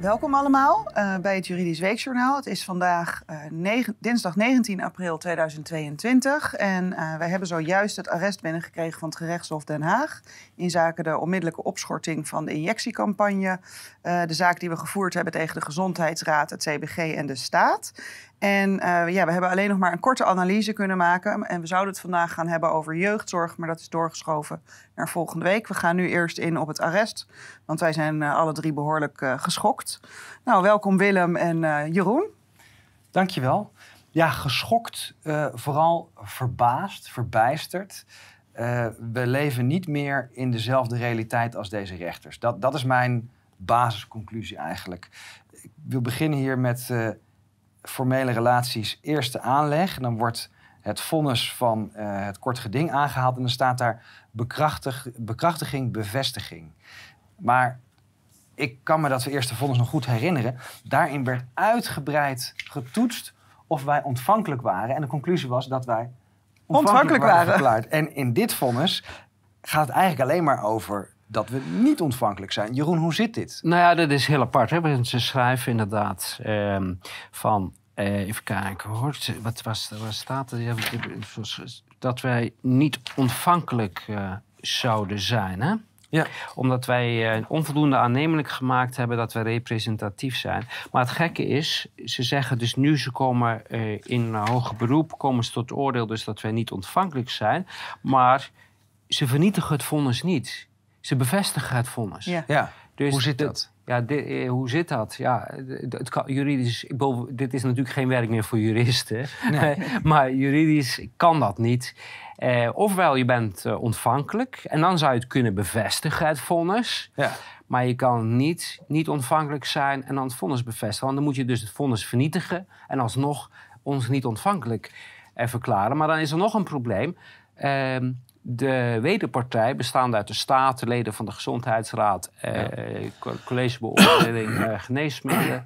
Welkom allemaal uh, bij het Juridisch Weekjournaal. Het is vandaag negen, dinsdag 19 april 2022 en uh, wij hebben zojuist het arrest binnengekregen van het gerechtshof Den Haag in zaken de onmiddellijke opschorting van de injectiecampagne. de zaak die we gevoerd hebben tegen de Gezondheidsraad, het CBG en de staat. En uh, ja, we hebben alleen nog maar een korte analyse kunnen maken. En we zouden het vandaag gaan hebben over jeugdzorg, maar dat is doorgeschoven naar volgende week. We gaan nu eerst in op het arrest, want wij zijn uh, alle drie behoorlijk uh, geschokt. Nou, welkom Willem en Jeroen. Dankjewel. Ja, geschokt, vooral verbaasd, verbijsterd. we leven niet meer in dezelfde realiteit als deze rechters. Dat, dat is mijn basisconclusie eigenlijk. Ik wil beginnen hier met formele relaties eerste aanleg. Dan wordt het vonnis van uh, het kort geding aangehaald en dan staat daar bekrachtig, bekrachtiging, bevestiging. Maar ik kan me dat eerste vonnis nog goed herinneren. Daarin werd uitgebreid getoetst of wij ontvankelijk waren. En de conclusie was dat wij ontvankelijk, waren. waren. En in dit vonnis gaat het eigenlijk alleen maar over dat we niet ontvankelijk zijn. Jeroen, hoe zit dit? Nou ja, dat is heel apart. Hè? Ze schrijven inderdaad ehm, van... Uh, even kijken hoor. Wat was, waar staat er? Dat wij niet ontvankelijk uh, zouden zijn. Hè? Ja. Omdat wij uh, onvoldoende aannemelijk gemaakt hebben dat we representatief zijn. Maar het gekke is, ze zeggen dus nu ze komen in hoger beroep, komen ze tot oordeel dus dat wij niet ontvankelijk zijn. Maar ze vernietigen het vonnis niet. Ze bevestigen het vonnis. Ja. ja. Dus hoe zit dat? Ja, dit, eh, hoe zit dat? Ja, het kan, juridisch, dit is natuurlijk geen werk meer voor juristen. Nee. maar juridisch kan dat niet. Eh, ofwel, je bent uh, ontvankelijk en dan zou je het kunnen bevestigen, het vonnis. Ja. Maar je kan niet, niet ontvankelijk zijn en dan het vonnis bevestigen. Want dan moet je dus het vonnis vernietigen en alsnog ons niet ontvankelijk eh, verklaren. Maar dan is er nog een probleem. De wederpartij, bestaande uit de staat, de leden van de Gezondheidsraad, eh, college beoordeling eh, geneesmiddelen,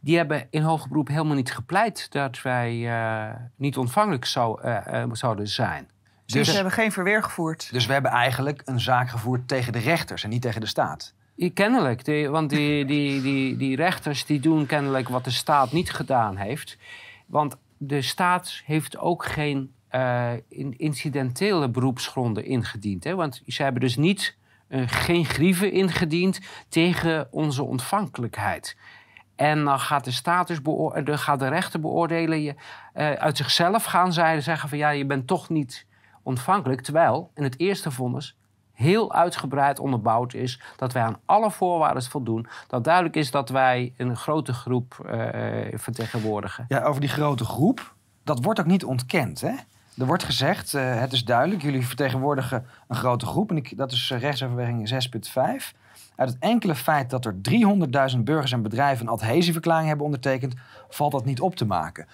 die hebben in hoger beroep helemaal niet gepleit dat wij uh, niet ontvankelijk zou, uh, zouden zijn. Dus, dus we hebben geen verweer gevoerd. Dus we hebben eigenlijk een zaak gevoerd tegen de rechters en niet tegen de staat. Kennelijk, die, want die, die, die, die rechters die doen kennelijk wat de staat niet gedaan heeft. Want de staat heeft ook geen uh, in incidentele beroepsgronden ingediend. Hè? Want ze hebben dus niet, uh, geen grieven ingediend tegen onze ontvankelijkheid. En dan gaat de status dan gaat de rechter beoordelen je uh, uit zichzelf gaan zij zeggen van ja, je bent toch niet ontvankelijk. Terwijl in het eerste vonnis heel uitgebreid onderbouwd is dat wij aan alle voorwaarden voldoen. Dat duidelijk is dat wij een grote groep vertegenwoordigen. Ja, over die grote groep, dat wordt ook niet ontkend, hè? Er wordt gezegd, uh, het is duidelijk, jullie vertegenwoordigen een grote groep. En ik, dat is uh, rechtsoverweging 6.5. Uit het enkele feit dat er 300.000 burgers en bedrijven een adhesieverklaring hebben ondertekend, valt dat niet op te maken.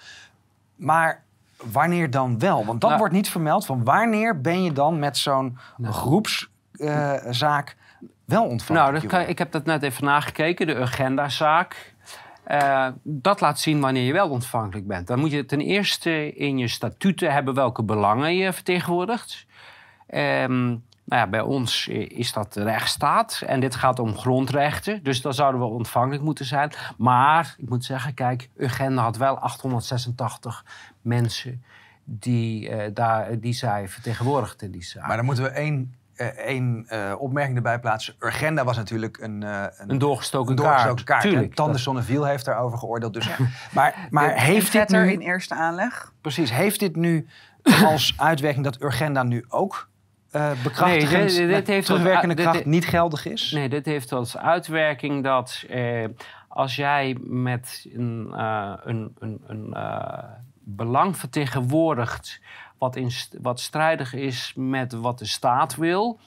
Maar wanneer dan wel? Want dat nou- wordt niet vermeld van wanneer ben je dan met zo'n nou. groepszaak uh, wel ontvangen? Nou, kan, ik heb dat net even nagekeken, de agendazaak. Uh, dat laat zien wanneer je wel ontvankelijk bent. Dan moet je ten eerste in je statuten hebben welke belangen je vertegenwoordigt. Um, nou ja, bij ons is dat de rechtsstaat en dit gaat om grondrechten. Dus dan zouden we ontvankelijk moeten zijn. Maar ik moet zeggen, kijk, Urgenda had wel 886 mensen die, uh, daar, die zij vertegenwoordigden in die zaak. Maar dan moeten we één één uh, opmerking erbij plaatsen. Urgenda was natuurlijk een, uh, een, een, doorgestoken, een doorgestoken kaart. kaart. Tuurlijk, Tande Sonneviel heeft daarover geoordeeld. Dus. Maar, maar heeft dit nu... in eerste aanleg? Precies. Heeft dit nu als uitwerking dat Urgenda nu ook uh, bekrachtigend nee, dit, heeft terugwerkende kracht niet geldig is? Nee, dit heeft als uitwerking dat als jij met een, een, een, een belang vertegenwoordigt wat, in, wat strijdig is met wat de staat wil,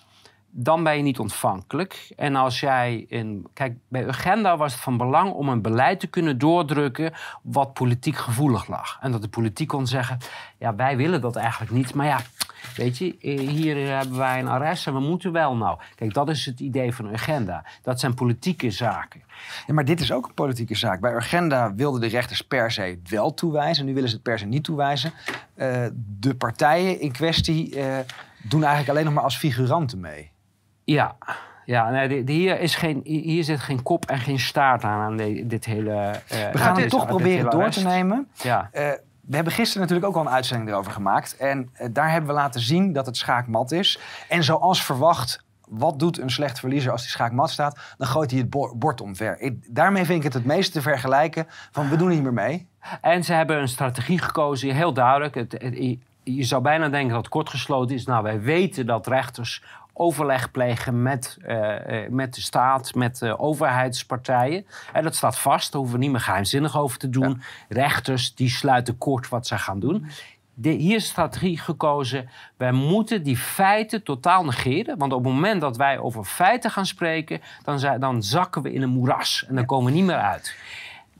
dan ben je niet ontvankelijk. En als jij in. Kijk, bij Agenda was het van belang om een beleid te kunnen doordrukken. wat politiek gevoelig lag. En dat de politiek kon zeggen: ja, wij willen dat eigenlijk niet. Maar ja, weet je, eh, hier hebben wij een arrest en we moeten wel nou. Kijk, dat is het idee van Agenda. Dat zijn politieke zaken. Ja, maar dit is ook een politieke zaak. Bij Urgenda wilden de rechters per se wel toewijzen. Nu willen ze het per se niet toewijzen. Uh, de partijen in kwestie uh, doen eigenlijk alleen nog maar als figuranten mee. Ja, Ja, nee, die hier, is geen, hier zit geen kop en geen staart aan, aan de- dit hele... eh, We gaan dit- het toch proberen door arrest. te nemen. Ja. Eh, we hebben gisteren natuurlijk ook al een uitzending erover gemaakt. En eh, daar hebben we laten zien dat het schaakmat is. En zoals verwacht, wat doet een slecht verliezer als die schaakmat staat? Dan gooit hij het bo- bord omver. Ik, daarmee vind ik het het meest te vergelijken van we doen niet meer mee. En ze hebben een strategie gekozen, heel duidelijk. Het, je zou bijna denken dat het kortgesloten is. Nou, wij weten dat rechters overleg plegen met, eh, eh, met de staat, met de overheidspartijen. En dat staat vast, daar hoeven we niet meer geheimzinnig over te doen. Rechters die sluiten kort wat ze gaan doen. De, hier is strategie gekozen. Wij moeten die feiten totaal negeren. Want op het moment dat wij over feiten gaan spreken, dan, zijn- dan zakken we in een moeras. En dan komen we niet meer uit.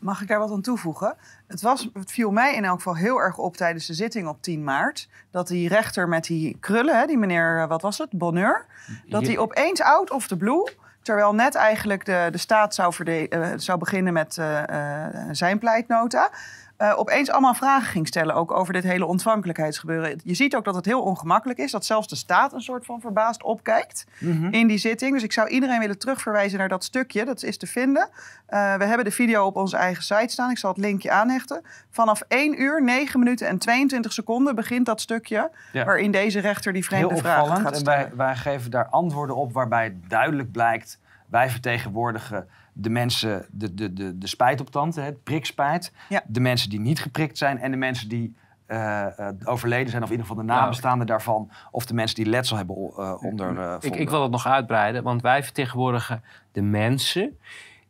Mag ik daar wat aan toevoegen? Het, was, het viel mij in elk geval heel erg op tijdens de zitting op 10 maart. Dat die rechter met die krullen, hè, die meneer, eh, wat was het, Bonheur. Dat hij opeens out of the blue. Terwijl net eigenlijk de, de staat zou, verde- eh, zou beginnen met eh, zijn pleitnota. Eh, opeens allemaal vragen ging stellen, ook over dit hele ontvankelijkheidsgebeuren. Je ziet ook dat het heel ongemakkelijk is, dat zelfs de staat een soort van verbaasd opkijkt in die zitting. Dus ik zou iedereen willen terugverwijzen naar dat stukje, dat is te vinden. Eh, we hebben de video op onze eigen site staan, ik zal het linkje aanhechten. Vanaf 1 uur, 9 minuten en 22 seconden begint dat stukje... Ja. waarin deze rechter die vreemde vragen opvallend. gaat En stellen. wij, wij geven daar antwoorden op waarbij duidelijk blijkt... wij vertegenwoordigen de mensen, de, de, de, de spijt op tand, het prikspijt. Ja. De mensen die niet geprikt zijn en de mensen die eh, eh, overleden zijn... of in ieder geval de nabestaanden daarvan... of de mensen die letsel hebben eh, onder Ik, ik wil het nog uitbreiden, want wij vertegenwoordigen de mensen.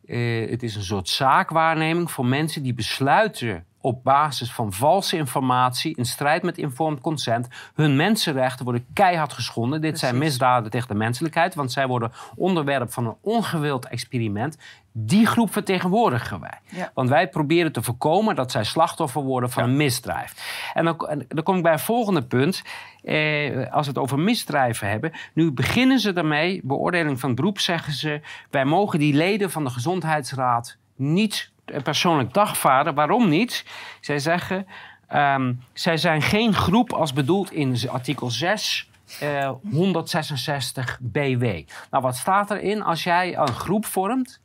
Het is een soort zaakwaarneming voor mensen die besluiten op basis van valse informatie, in strijd met informed consent. Hun mensenrechten worden keihard geschonden. Dit zijn misdaden tegen de menselijkheid, want zij worden onderwerp van een ongewild experiment. Die groep vertegenwoordigen wij. Ja. Want wij proberen te voorkomen dat zij slachtoffer worden van een misdrijf. En dan, en dan kom ik bij een volgende punt. Eh, als we het over misdrijven hebben. Nu beginnen ze daarmee, beoordeling van het beroep zeggen ze... wij mogen die leden van de Gezondheidsraad niet persoonlijk dagvaarden. Waarom niet? Zij zeggen, ehm, zij zijn geen groep als bedoeld in artikel 6... eh, 166 BW. Nou, wat staat erin? Als jij een groep vormt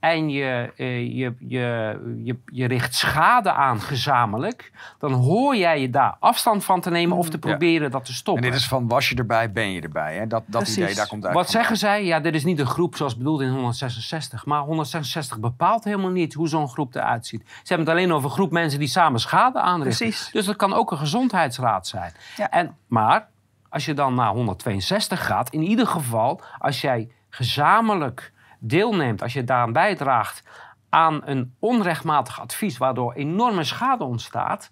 en je, eh, je, je, je, je richt schade aan gezamenlijk, dan hoor jij je daar afstand van te nemen of te proberen dat te En stoppen. dit is van was je erbij, ben je erbij. Hè? Dat, dat Precies. idee, daar komt uit. Wat zeggen zij? Ja, dit is niet een groep zoals bedoeld in 166. Maar 166 bepaalt helemaal niet hoe zo'n groep eruit ziet. Ze hebben het alleen over een groep mensen die samen schade aanrichten. Precies. Dus dat kan ook een gezondheidsraad zijn. Ja. En, maar als je dan naar 162 gaat, in ieder geval als jij gezamenlijk deelneemt, als je daaraan bijdraagt aan een onrechtmatig advies waardoor enorme schade ontstaat,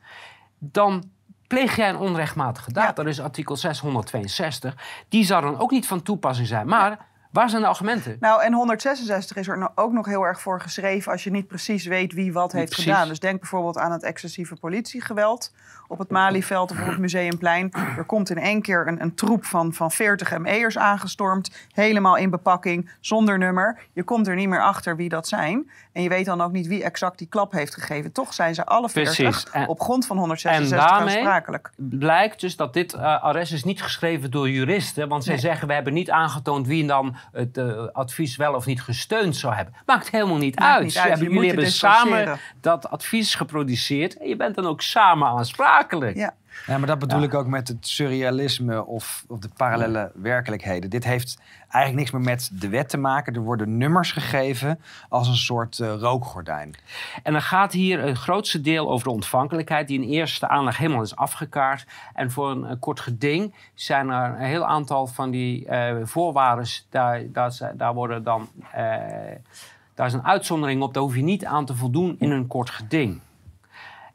dan pleeg jij een onrechtmatige daad. Ja. Dat is artikel 662. Die zou dan ook niet van toepassing zijn. Maar waar zijn de argumenten? Nou, en 166 is er ook nog heel erg voor geschreven als je niet precies weet wie wat heeft precies. gedaan. Dus denk bijvoorbeeld aan het excessieve politiegeweld op het Malieveld of op het Museumplein. Er komt in één keer een, een troep van, van 40 ME'ers aangestormd, helemaal in bepakking, zonder nummer. Je komt er niet meer achter wie dat zijn. En je weet dan ook niet wie exact die klap heeft gegeven. Toch zijn ze alle 40 Precies. En- op grond van 166 en daarmee- aansprakelijk. Blijkt dus dat dit eh, arrest is niet geschreven door juristen. Want zij Nee. zeggen, we hebben niet aangetoond wie dan het eh, advies wel of niet gesteund zou hebben. Maakt helemaal niet Maakt uit. niet uit. jullie hebben samen distancieren. dat advies geproduceerd. En je bent dan ook samen aansprakelijk. Ja. Ja, maar dat bedoel Ja. ik ook met het surrealisme of, of de parallele werkelijkheden. Dit heeft eigenlijk niks meer met de wet te maken. Er worden nummers gegeven als een soort eh, rookgordijn. En dan gaat hier het grootste deel over de ontvankelijkheid, die in eerste aanleg helemaal is afgekaart. En voor een, eh, kort geding zijn er een heel aantal van die eh voorwaarden, daar, daar, daar worden dan. daar is een uitzondering op, daar hoef je niet aan te voldoen in een kort geding.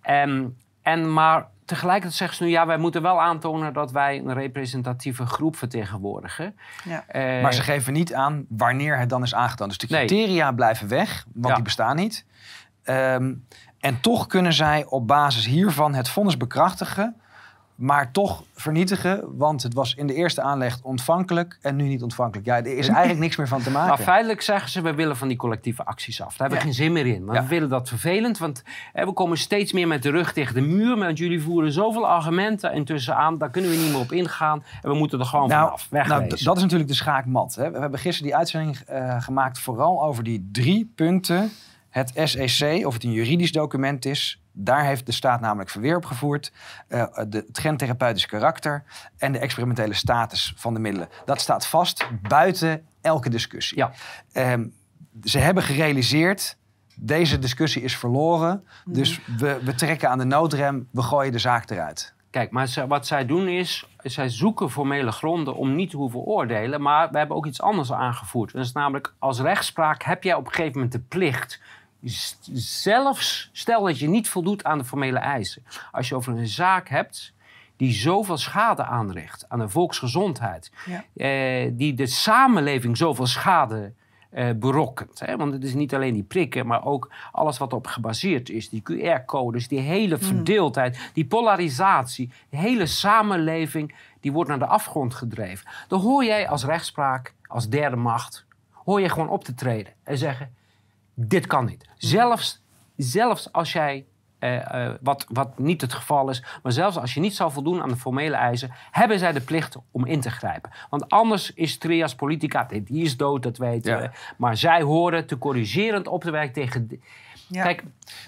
En, en maar tegelijkertijd zeggen ze nu, ja, wij moeten wel aantonen dat wij een representatieve groep vertegenwoordigen. Ja. Eh, Maar ze geven niet aan wanneer het dan is aangetoond. Dus de Nee. criteria blijven weg, want Ja. die bestaan niet. Ehm, en toch kunnen zij op basis hiervan het vonnis bekrachtigen maar toch vernietigen, want het was in de eerste aanleg ontvankelijk en nu niet ontvankelijk. Ja, er is eigenlijk niks meer van te maken. Maar feitelijk zeggen ze, we willen van die collectieve acties af. Daar hebben we Ja. geen zin meer in. Maar Ja. we vinden dat vervelend, want hè, we komen steeds meer met de rug tegen de muur. Want jullie voeren zoveel argumenten intussen aan, daar kunnen we niet meer op ingaan. En we moeten er gewoon vanaf, nou, wegwezen. d- dat is natuurlijk de schaakmat. Hè. We hebben gisteren die uitzending eh, gemaakt vooral over die drie punten. Het SEC, of het een juridisch document is, daar heeft de staat namelijk verweer op gevoerd. Eh, de, het gentherapeutisch karakter en de experimentele status van de middelen. Dat staat vast buiten elke discussie. Ja. Ehm, ze hebben gerealiseerd, deze discussie is verloren. Dus we, we trekken aan de noodrem, we gooien de zaak eruit. Kijk, maar ze- wat zij doen is, zij zoeken formele gronden om niet te hoeven oordelen. Maar we hebben ook iets anders aangevoerd. Dat is namelijk, als rechtspraak heb jij op een gegeven moment de plicht. Zelfs stel dat je niet voldoet aan de formele eisen. Als je over een zaak hebt die zoveel schade aanricht aan de volksgezondheid, Ja. eh, die de samenleving zoveel schade eh, berokkent. Hè? Want het is niet alleen die prikken, maar ook alles wat op gebaseerd is. Die QR-codes, die hele verdeeldheid, die polarisatie. De hele samenleving die wordt naar de afgrond gedreven. Dan hoor jij als rechtspraak, als derde macht, hoor je gewoon op te treden en zeggen: dit kan niet. Zelfs, zelfs als jij, eh, eh, wat, wat niet het geval is, maar zelfs als je niet zou voldoen aan de formele eisen, hebben zij de plicht om in te grijpen. Want anders is trias politica, die is dood, dat weten Ja. we. Maar zij horen te corrigerend op te werken tegen. de- Ja. Kijk,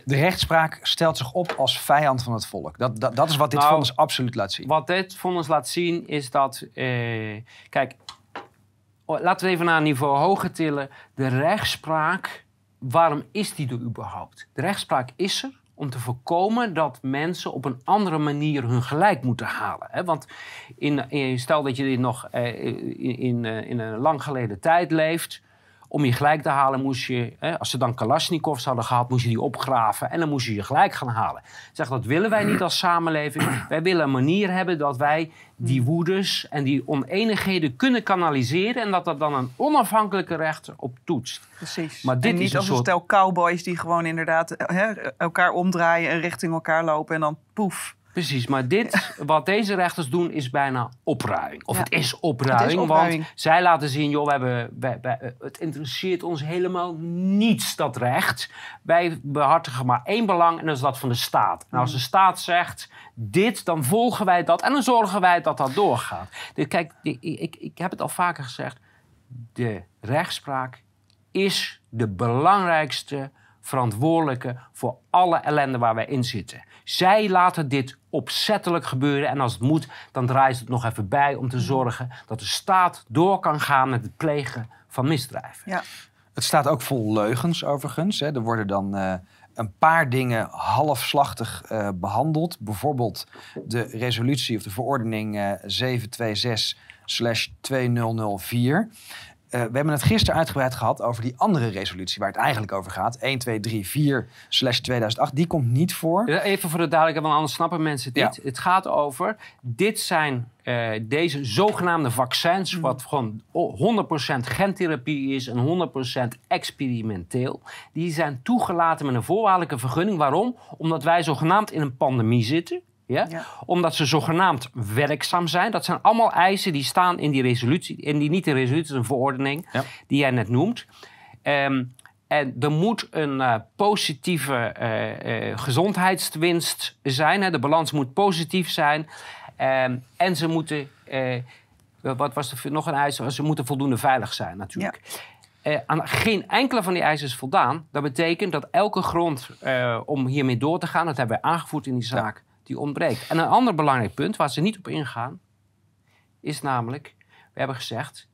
De rechtspraak stelt zich op als vijand van het volk. Dat, dat, dat is wat dit Nou, vonnis absoluut laat zien. wat dit vonnis laat zien is dat. eh, kijk, laten we even naar een niveau hoger tillen. De rechtspraak, waarom is die er überhaupt? De rechtspraak is er om te voorkomen dat mensen op een andere manier hun gelijk moeten halen. Want in, in- stel dat je dit nog eh, in, in, eh, in een lang geleden tijd leeft. Om je gelijk te halen moest je, hè, als ze dan Kalashnikovs hadden gehad, moest je die opgraven en dan moest je je gelijk gaan halen. Zeg, dat willen wij niet als samenleving. Wij willen een manier hebben dat wij die woedes en die oneenigheden kunnen kanaliseren en dat er dan een onafhankelijke rechter op toetst. Precies. Maar dit en is niet een als een soort- stel cowboys die gewoon inderdaad hè, elkaar omdraaien en richting elkaar lopen en dan poef. Precies, maar dit, wat deze rechters doen, is bijna opruiing. Of Ja. het is opruiing, Het is opruiing. want zij laten zien, joh, we hebben, wij, wij- het interesseert ons helemaal niets, dat recht. Wij behartigen maar één belang en dat is dat van de staat. En als Mm. de staat zegt dit, dan volgen wij dat en dan zorgen wij dat dat doorgaat. Dus kijk, ik, ik, ik heb het al vaker gezegd, de rechtspraak is de belangrijkste verantwoordelijke voor alle ellende waar wij in zitten. Zij laten dit opzettelijk gebeuren en als het moet, dan draaien ze het nog even bij om te zorgen dat de staat door kan gaan met het plegen van misdrijven. Ja. Het staat ook vol leugens overigens. Hè. Er worden dan eh, een paar dingen halfslachtig eh, behandeld. Bijvoorbeeld de resolutie of de verordening eh 726-2004. Eh, we hebben het gisteren uitgebreid gehad over die andere resolutie waar het eigenlijk over gaat. 1234-2008. Die komt niet voor. Even voor de duidelijkheid, want anders snappen mensen het Ja. niet. Het gaat over, dit zijn eh, deze zogenaamde vaccins, wat gewoon o- 100% gentherapie is en 100% experimenteel. Die zijn toegelaten met een voorwaardelijke vergunning. Waarom? Omdat wij zogenaamd in een pandemie zitten. Ja? Ja. Omdat ze zogenaamd werkzaam zijn. Dat zijn allemaal eisen die staan in die resolutie. En die niet in resolutie, een verordening Ja. die jij net noemt. Ehm, en er moet een eh, positieve eh, eh, gezondheidswinst zijn. Hè. De balans moet positief zijn. Ehm, en ze moeten, eh, wat was er nog een eis? Ze moeten voldoende veilig zijn natuurlijk. Eh, aan geen enkele van die eisen is voldaan. Dat betekent dat elke grond eh, om hiermee door te gaan, dat hebben we aangevoerd in die zaak, die ontbreekt. En een ander belangrijk punt waar ze niet op ingaan, is namelijk, we hebben gezegd,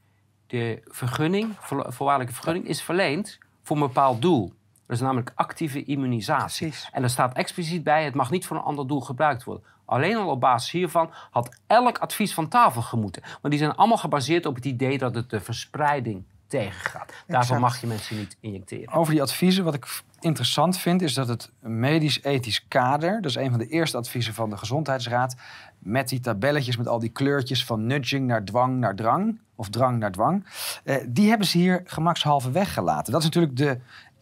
de vergunning, vo- voorwaardelijke vergunning, is verleend voor een bepaald doel. Dat is namelijk actieve immunisatie. Precies. En er staat expliciet bij, het mag niet voor een ander doel gebruikt worden. Alleen al op basis hiervan had elk advies van tafel gemoeten. Want die zijn allemaal gebaseerd op het idee dat het de verspreiding tegengaat. Daarvoor Exact. mag je mensen niet injecteren. Over die adviezen, wat ik interessant vind, is dat het medisch-ethisch kader, dat is een van de eerste adviezen van de Gezondheidsraad, met die tabelletjes met al die kleurtjes van nudging naar dwang naar drang, of drang naar dwang, eh, die hebben ze hier gemakshalve weggelaten. Dat is natuurlijk de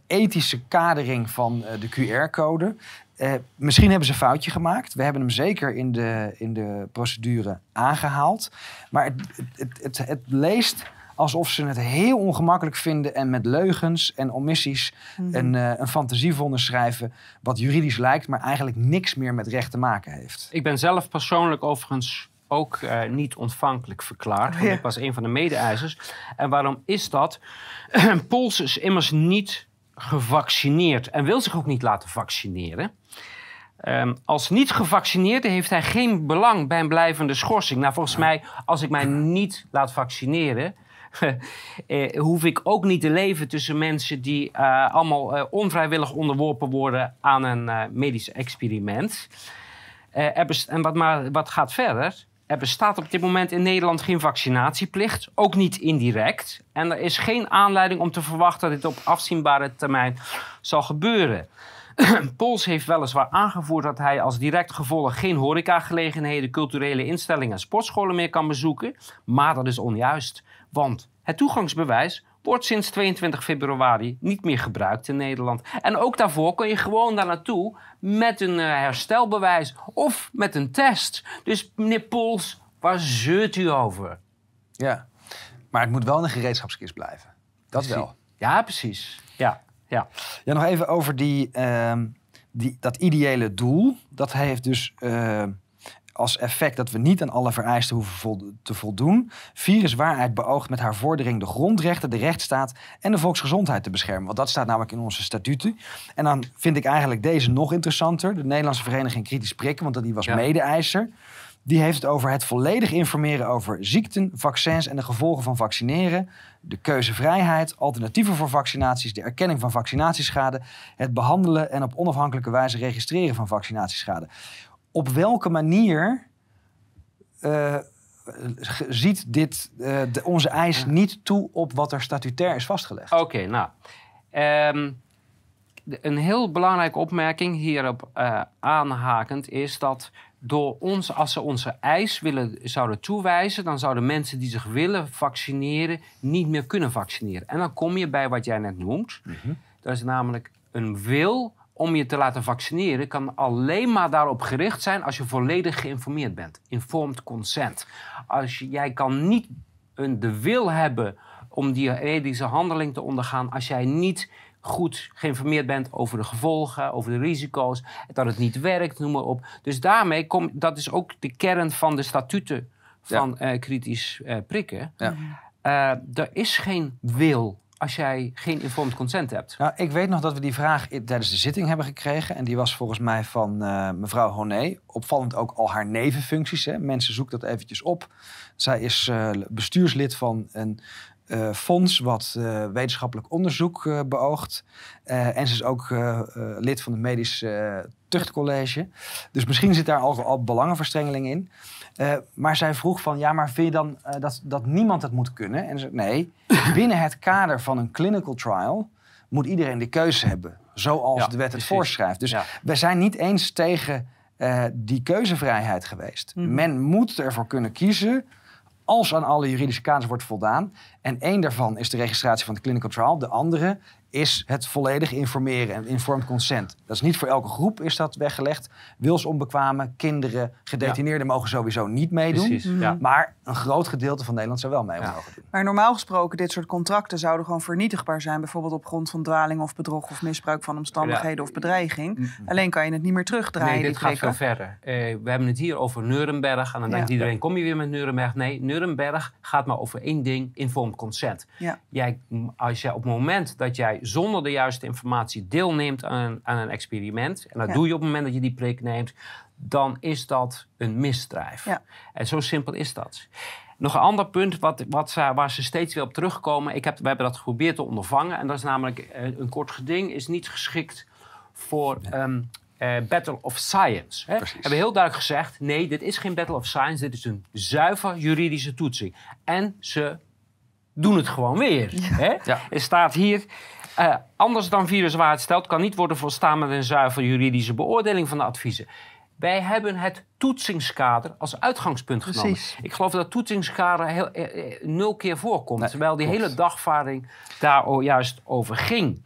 ethische kadering van eh, de QR-code. Eh, misschien hebben ze een foutje gemaakt. We hebben hem zeker in de, in de procedure aangehaald. Maar het, het, het, het leest alsof ze het heel ongemakkelijk vinden en met leugens en omissies Mhm. een, eh, een fantasievonnis schrijven. wat juridisch lijkt, maar eigenlijk niks meer met recht te maken heeft. Ik ben zelf persoonlijk overigens ook eh, niet ontvankelijk verklaard. Want Ja. ik was een van de mede-eisers. En waarom is dat? Pols is immers niet gevaccineerd en wil zich ook niet laten vaccineren. Ehm, als niet gevaccineerde heeft hij geen belang bij een blijvende schorsing. Nou, volgens mij, als ik mij niet laat vaccineren, eh, hoef ik ook niet te leven tussen mensen die eh, allemaal eh, onvrijwillig onderworpen worden aan een eh, medisch experiment. En wat, maar, wat gaat verder? Er bestaat op dit moment in Nederland geen vaccinatieplicht, ook niet indirect. En er is geen aanleiding om te verwachten dat dit op afzienbare termijn zal gebeuren. Pols heeft weliswaar aangevoerd dat hij als direct gevolg geen horecagelegenheden, culturele instellingen en sportscholen meer kan bezoeken. Maar dat is onjuist, want het toegangsbewijs wordt sinds 22 februari niet meer gebruikt in Nederland. En ook daarvoor kun je gewoon daar naartoe met een eh, herstelbewijs of met een test. Dus meneer Pols, waar zeurt u over? Ja. Maar het moet wel een gereedschapskist blijven. Dat wel. Ja, precies. Ja, ja. Ja, nog even over die, ehm, die, dat ideële doel. Dat heeft dus eh, als effect dat we niet aan alle vereisten hoeven te voldoen. Viruswaarheid beoogt met haar vordering de grondrechten, de rechtsstaat en de volksgezondheid te beschermen. Want dat staat namelijk in onze statuten. En dan vind ik eigenlijk deze nog interessanter. De Nederlandse Vereniging Kritisch Prikken, want die was Ja. mede-eiser. Die heeft het over het volledig informeren over ziekten, vaccins en de gevolgen van vaccineren. De keuzevrijheid, alternatieven voor vaccinaties, de erkenning van vaccinatieschade. Het behandelen en op onafhankelijke wijze registreren van vaccinatieschade. Op welke manier eh, ziet dit eh, de, onze eis niet toe op wat er statutair is vastgelegd? Oké, nou. ehm, een heel belangrijke opmerking hierop eh, aanhakend is dat door ons, als ze onze eis willen, zouden toewijzen, dan zouden mensen die zich willen vaccineren niet meer kunnen vaccineren. En dan kom je bij wat jij net noemt. Dat is namelijk een wil om je te laten vaccineren kan alleen maar daarop gericht zijn als je volledig geïnformeerd bent. Informed consent. Als je, jij kan niet een, de wil hebben om die medische handeling te ondergaan als jij niet goed geïnformeerd bent over de gevolgen, over de risico's, dat het niet werkt, noem maar op. Dus daarmee komt, dat is ook de kern van de statuten van eh, kritisch eh, prikken. Ja. Eh, er is geen wil als jij geen informed consent hebt. Nou, ik weet nog dat we die vraag tijdens de zitting hebben gekregen. En die was volgens mij van eh, mevrouw Honé. Opvallend ook al haar nevenfuncties. Hè. Mensen zoeken dat eventjes op. Zij is eh, bestuurslid van een eh, fonds wat eh, wetenschappelijk onderzoek eh, beoogt. En ze is ook lid van het Medisch Tuchtcollege. Dus misschien zit daar al, al belangenverstrengeling in. Maar zij vroeg van, ja, maar vind je dan dat, dat niemand het moet kunnen? En ze zei, nee, binnen het kader van een clinical trial moet iedereen de keuze hebben. Zoals Ja, de wet het voorschrijft. Dus Ja. we zijn niet eens tegen die keuzevrijheid geweest. Mhm. Men moet ervoor kunnen kiezen als aan alle juridische kaders wordt voldaan. En één daarvan is de registratie van de clinical trial. De andere is het volledig informeren en informed consent. Dat is niet voor elke groep is dat weggelegd. Wilsonbekwamen, kinderen, gedetineerden mogen sowieso niet meedoen. Precies, Mhm. ja. Maar een groot gedeelte van Nederland zou wel mee Ja. mogen doen. Maar normaal gesproken, dit soort contracten zouden gewoon vernietigbaar zijn. Bijvoorbeeld op grond van dwaling of bedrog of misbruik van omstandigheden of bedreiging. Alleen kan je het niet meer terugdraaien, Nee, dit gaat veel verder. Eh, we hebben het hier over Nuremberg. En dan Ja. denkt iedereen, kom je weer met Nuremberg? Nee, Nuremberg gaat maar over één ding, informed consent. Ja. Jij, als jij op het moment dat jij zonder de juiste informatie deelneemt aan een, aan een experiment... en dat Ja. doe je op het moment dat je die prik neemt... dan is dat een misdrijf. Ja. En zo simpel is dat. Nog een ander punt wat, wat, ze- waar ze steeds weer op terugkomen. Ik heb, we hebben dat geprobeerd te ondervangen. En dat is namelijk eh, een kort geding is niet geschikt voor ehm, eh, Battle of Science. Hè? Precies. Hebben heel duidelijk gezegd: nee, dit is geen Battle of Science. Dit is een zuiver juridische toetsing. En ze doen het gewoon weer. Hè? Ja. Er staat hier. eh, anders dan viruswaarheid stelt, kan niet worden volstaan met een zuiver juridische beoordeling van de adviezen. Wij hebben het toetsingskader als uitgangspunt genomen. Precies. Ik geloof dat toetsingskader heel, eh, eh, nul keer voorkomt. Nee, terwijl die klopt. hele dagvaarding daar o- juist over ging.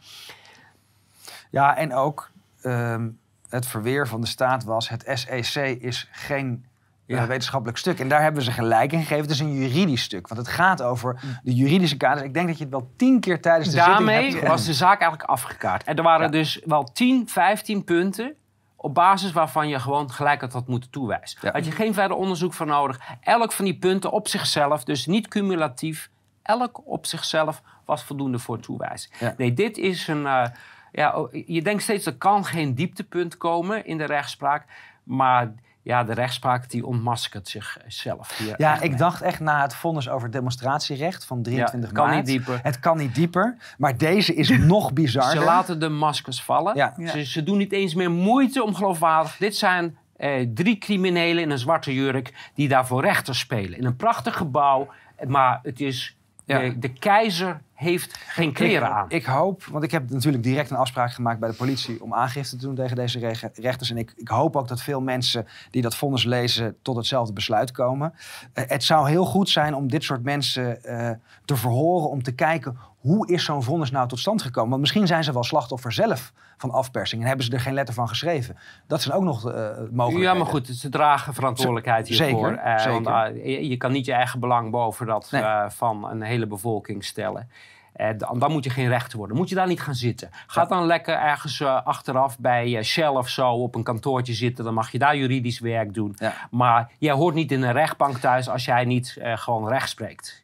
Ja, en ook ehm, het verweer van de staat was... het SEC is geen eh, Ja. wetenschappelijk stuk. En daar hebben ze gelijk in gegeven. Het is een juridisch stuk. Want het gaat over de juridische kaders. Ik denk dat je het wel tien keer tijdens de zitting Daarmee was de zaak eigenlijk afgekaart. En er waren Ja. dus wel 10, 15 punten op basis waarvan je gewoon gelijk had moeten toewijzen. Ja. Had je geen verder onderzoek voor nodig. Elk van die punten op zichzelf, dus niet cumulatief, elk op zichzelf was voldoende voor toewijzen. Ja. Nee, dit is een... eh, ja, oh, je denkt steeds, er kan geen dieptepunt komen in de rechtspraak. Maar ja, de rechtspraak die ontmaskert zichzelf. hier Ja, ik dacht echt na het vonnis over het demonstratierecht van 23 Ja, kan maart. niet dieper. Het kan niet dieper. Maar deze is nog bizarder. Ze laten de maskers vallen. Ja. Ja. Ze, ze doen niet eens meer moeite om geloofwaardig. Dit zijn eh, drie criminelen in een zwarte jurk die daar voor rechter spelen. In een prachtig gebouw. Maar het is... Ja. de keizer heeft geen kleren aan. Ik hoop, want ik heb natuurlijk direct een afspraak gemaakt bij de politie om aangifte te doen tegen deze rege- rechters. En ik, ik hoop ook dat veel mensen die dat vonnis lezen tot hetzelfde besluit komen. Eh, het zou heel goed zijn om dit soort mensen eh, te verhoren, om te kijken hoe is zo'n vonnis nou tot stand gekomen. Want misschien zijn ze wel slachtoffer zelf van afpersing en hebben ze er geen letter van geschreven. Dat zijn ook nog eh mogelijk. ja, maar goed, ze dragen verantwoordelijkheid Zeker, hiervoor. Eh, zeker. want, ah, je, je kan niet je eigen belang boven dat Nee. eh, van een hele bevolking stellen. Eh, dan, dan moet je geen rechter worden. Moet je daar niet gaan zitten. Ga dan lekker ergens eh, achteraf bij eh, Shell of zo op een kantoortje zitten. Dan mag je daar juridisch werk doen. Ja. Maar jij hoort niet in een rechtbank thuis als jij niet eh, gewoon recht spreekt.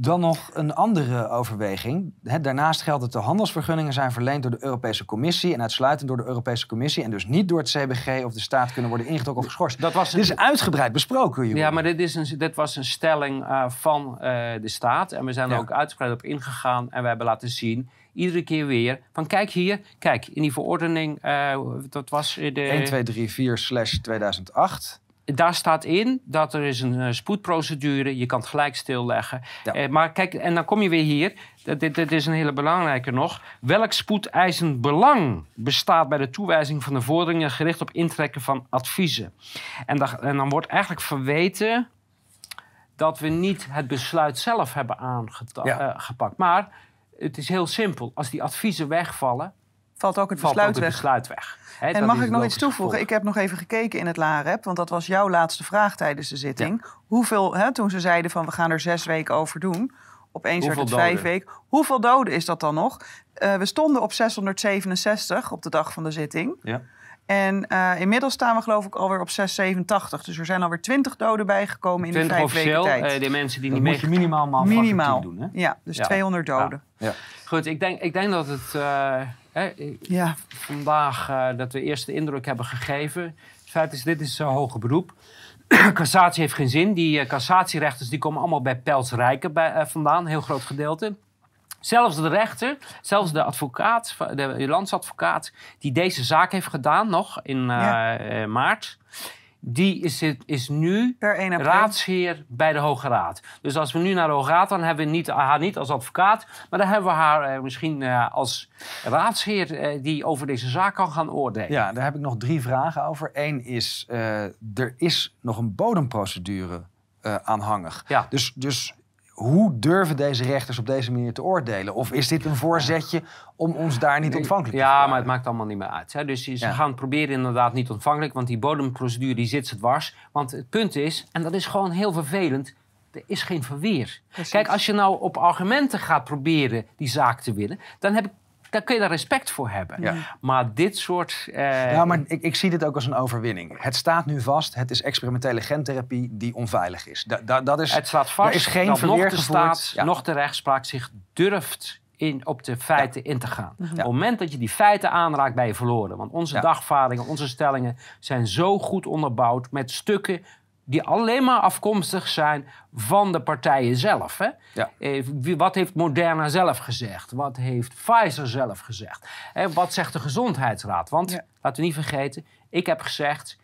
Dan nog een andere overweging. Hè, daarnaast geldt dat de handelsvergunningen zijn verleend door de Europese Commissie en uitsluitend door de Europese Commissie en dus niet door het CBG of de staat kunnen worden ingetrokken of geschorst. Dat was Dit is uitgebreid besproken, Jeroen. Ja, maar dit, is een, dit was een stelling eh, van eh, de staat. En we zijn er Ja. ook uitgebreid op ingegaan. En we hebben laten zien, iedere keer weer... van kijk hier, kijk, in die verordening... eh, dat was de, 1, 2, 3, 4 slash 2008. Daar staat in dat er is een eh, spoedprocedure. Je kan het gelijk stilleggen. Ja. Eh, maar kijk, en dan kom je weer hier. Dit, dit is een hele belangrijke nog. Welk spoedeisend belang bestaat bij de toewijzing van de vorderingen... gericht op intrekken van adviezen? En, dan- en dan wordt eigenlijk verweten dat we niet het besluit zelf hebben Ja. aangepakt. maar het is heel simpel. Als die adviezen wegvallen, Valt ook het valt besluit ook het weg. besluit weg. Hè, En mag ik nog iets toevoegen? gevolg. Ik heb nog even gekeken in het LAREP, want dat was jouw laatste vraag tijdens de zitting. Hoeveel, hè, toen ze zeiden van we gaan er zes weken over doen, opeens werd Hoeveel het vijf weken. Hoeveel doden is dat dan nog? Eh, we stonden op 667 op de dag van de zitting. Ja. En eh, inmiddels staan we geloof ik alweer op 687. Dus er zijn alweer 20 doden bijgekomen in de 20 vijf weken tijd. eh, de mensen die Dat niet moet je mee... minimaal maal Minimaal. doen. Hè? Ja, dus Ja. 200 doden. Ja. Goed, ik denk, ik denk dat het eh, hè, Ja. vandaag eh, dat we eerst de indruk hebben gegeven. Het feit is, dit is zo'n hoge beroep. Cassatie heeft geen zin. Die eh, cassatierechters die komen allemaal bij Pels Rijken bij, eh, vandaan, een heel groot gedeelte. Zelfs de rechter, zelfs de advocaat, de landsadvocaat, die deze zaak heeft gedaan nog in Ja. maart, die is, is nu Per 1 april. raadsheer bij de Hoge Raad. Dus als we nu naar de Hoge Raad, dan hebben we niet, haar niet als advocaat, maar dan hebben we haar eh, misschien eh, als raadsheer eh, die over deze zaak kan gaan oordelen. Ja, daar heb ik nog drie vragen over. Eén is, eh, er is nog een bodemprocedure eh, aanhangig. Ja. Dus, dus hoe durven deze rechters op deze manier te oordelen? Of is dit een voorzetje om ons daar niet ontvankelijk te Ja, maar het maakt allemaal niet meer uit. Hè. Dus ze Ja. gaan proberen inderdaad niet ontvankelijk, want die bodemprocedure die zit ze dwars. Want het punt is, en dat is gewoon heel vervelend, er is geen verweer. Precies. Kijk, als je nou op argumenten gaat proberen die zaak te winnen, dan, heb ik, dan kun je daar respect voor hebben. Ja. Maar dit soort... eh, Ja, maar ik, ik zie dit ook als een overwinning. Het staat nu vast, het is experimentele gentherapie die onveilig is. Da, da- dat is Het staat er vast is geen dat nog de staat, Ja. nog de rechtspraak zich durft in, op de feiten in te gaan. Op het moment dat je die feiten aanraakt, ben je verloren. Want onze Ja. dagvaardingen, onze stellingen zijn zo goed onderbouwd met stukken die alleen maar afkomstig zijn van de partijen zelf. Hè? Ja. Eh, wat heeft Moderna zelf gezegd? Wat heeft Pfizer zelf gezegd? En wat zegt de Gezondheidsraad? Want, Ja. laten we niet vergeten, ik heb gezegd...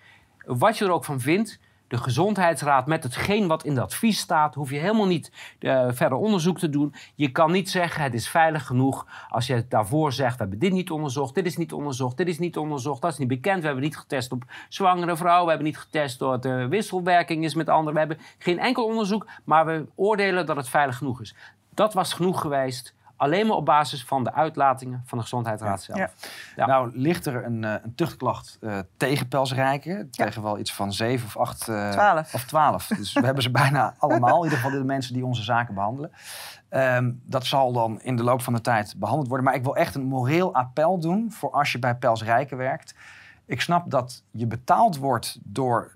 wat je er ook van vindt... de Gezondheidsraad met hetgeen wat in het advies staat... hoef je helemaal niet eh, verder onderzoek te doen. Je kan niet zeggen het is veilig genoeg... als je daarvoor zegt we hebben dit niet onderzocht... dit is niet onderzocht, dit is niet onderzocht... dat is niet bekend, we hebben niet getest op zwangere vrouwen... we hebben niet getest door de wisselwerking is met anderen... we hebben geen enkel onderzoek, maar we oordelen dat het veilig genoeg is. Dat was genoeg geweest alleen maar op basis van de uitlatingen van de Gezondheidsraad zelf. Ja. Ja. Nou, ligt er een, eh, een tuchtklacht eh, tegen pelsrijken. Tegen wel iets van zeven of acht... eh, Twaalf. Of twaalf. Dus we hebben ze bijna allemaal. In ieder geval de mensen die onze zaken behandelen. Ehm, dat zal dan in de loop van de tijd behandeld worden. Maar ik wil echt een moreel appel doen voor als je bij pelsrijken werkt. Ik snap dat je betaald wordt door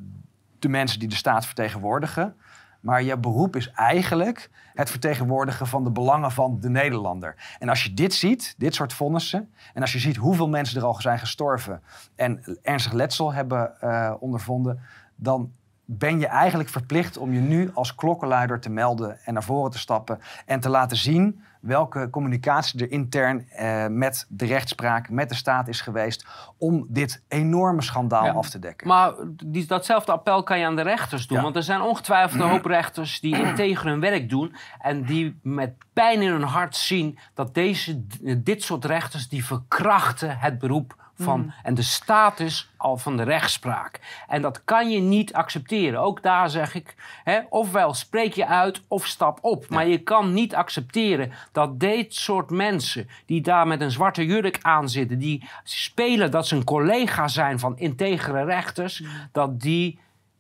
de mensen die de staat vertegenwoordigen. Maar je beroep is eigenlijk het vertegenwoordigen van de belangen van de Nederlander. En als je dit ziet, dit soort vonnissen, en als je ziet hoeveel mensen er al zijn gestorven en ernstig letsel hebben eh, ondervonden, dan ben je eigenlijk verplicht om je nu als klokkenluider te melden en naar voren te stappen en te laten zien welke communicatie er intern eh, met de rechtspraak, met de staat is geweest om dit enorme schandaal Ja. af te dekken. Maar die, datzelfde appel kan je aan de rechters doen. Ja. Want er zijn ongetwijfeld een hoop rechters die integer hun werk doen. En die met pijn in hun hart zien dat deze, dit soort rechters... die verkrachten het beroep van, en de status al van de rechtspraak. En dat kan je niet accepteren. Ook daar zeg ik, hè, ofwel spreek je uit of stap op. Maar je kan niet accepteren dat dit soort mensen... die daar met een zwarte jurk aan zitten... die spelen dat ze een collega zijn van integere rechters... dat die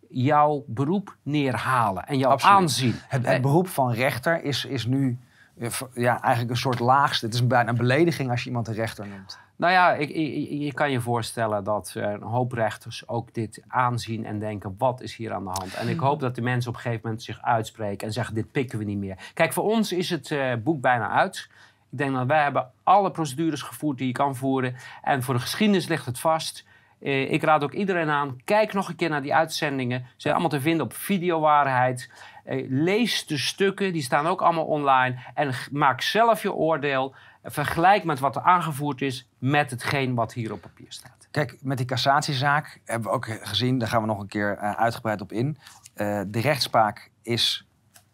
jouw beroep neerhalen en jouw Absoluut. aanzien. Het, het beroep van rechter is, is nu eh, ja, eigenlijk een soort laagste. Het is bijna een belediging als je iemand een rechter noemt. Nou ja, ik, ik- je kan je voorstellen dat eh, een hoop rechters ook dit aanzien en denken: wat is hier aan de hand? En ik hoop dat de mensen op een gegeven moment zich uitspreken en zeggen: dit pikken we niet meer. Kijk, voor ons is het eh, boek bijna uit. Ik denk dat wij hebben alle procedures gevoerd die je kan voeren. En voor de geschiedenis ligt het vast. Eh, ik raad ook iedereen aan, kijk nog een keer naar die uitzendingen. Ze zijn allemaal te vinden op videowaarheid. Eh, lees de stukken, die staan ook allemaal online. En maak zelf je oordeel. Vergelijk met wat er aangevoerd is met hetgeen wat hier op papier staat. Kijk, met die cassatiezaak hebben we ook gezien, daar gaan we nog een keer eh, uitgebreid op in. Eh, de rechtspraak is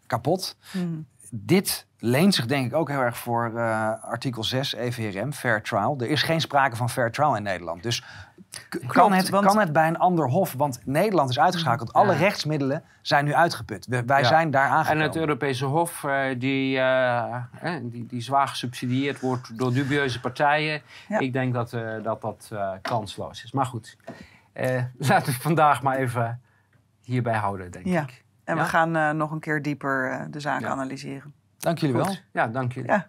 kapot. Hmm. Dit leent zich denk ik ook heel erg voor eh, artikel 6 EVRM, fair trial. Er is geen sprake van fair trial in Nederland. Dus kan, het, want- kan het bij een ander hof? Want Nederland is uitgeschakeld. Alle Ja. rechtsmiddelen zijn nu uitgeput. We- wij Ja. zijn daar En aangekomen. het Europese Hof, eh, die, eh, eh, die, die zwaar gesubsidieerd wordt door dubieuze partijen. Ja. Ik denk dat eh, dat, dat eh, kansloos is. Maar goed, eh, laten we vandaag maar even hierbij houden, denk Ja. ik. En Ja? we gaan eh, nog een keer dieper de zaak Ja. analyseren. Dank jullie wel. Ja, dank jullie. Ja,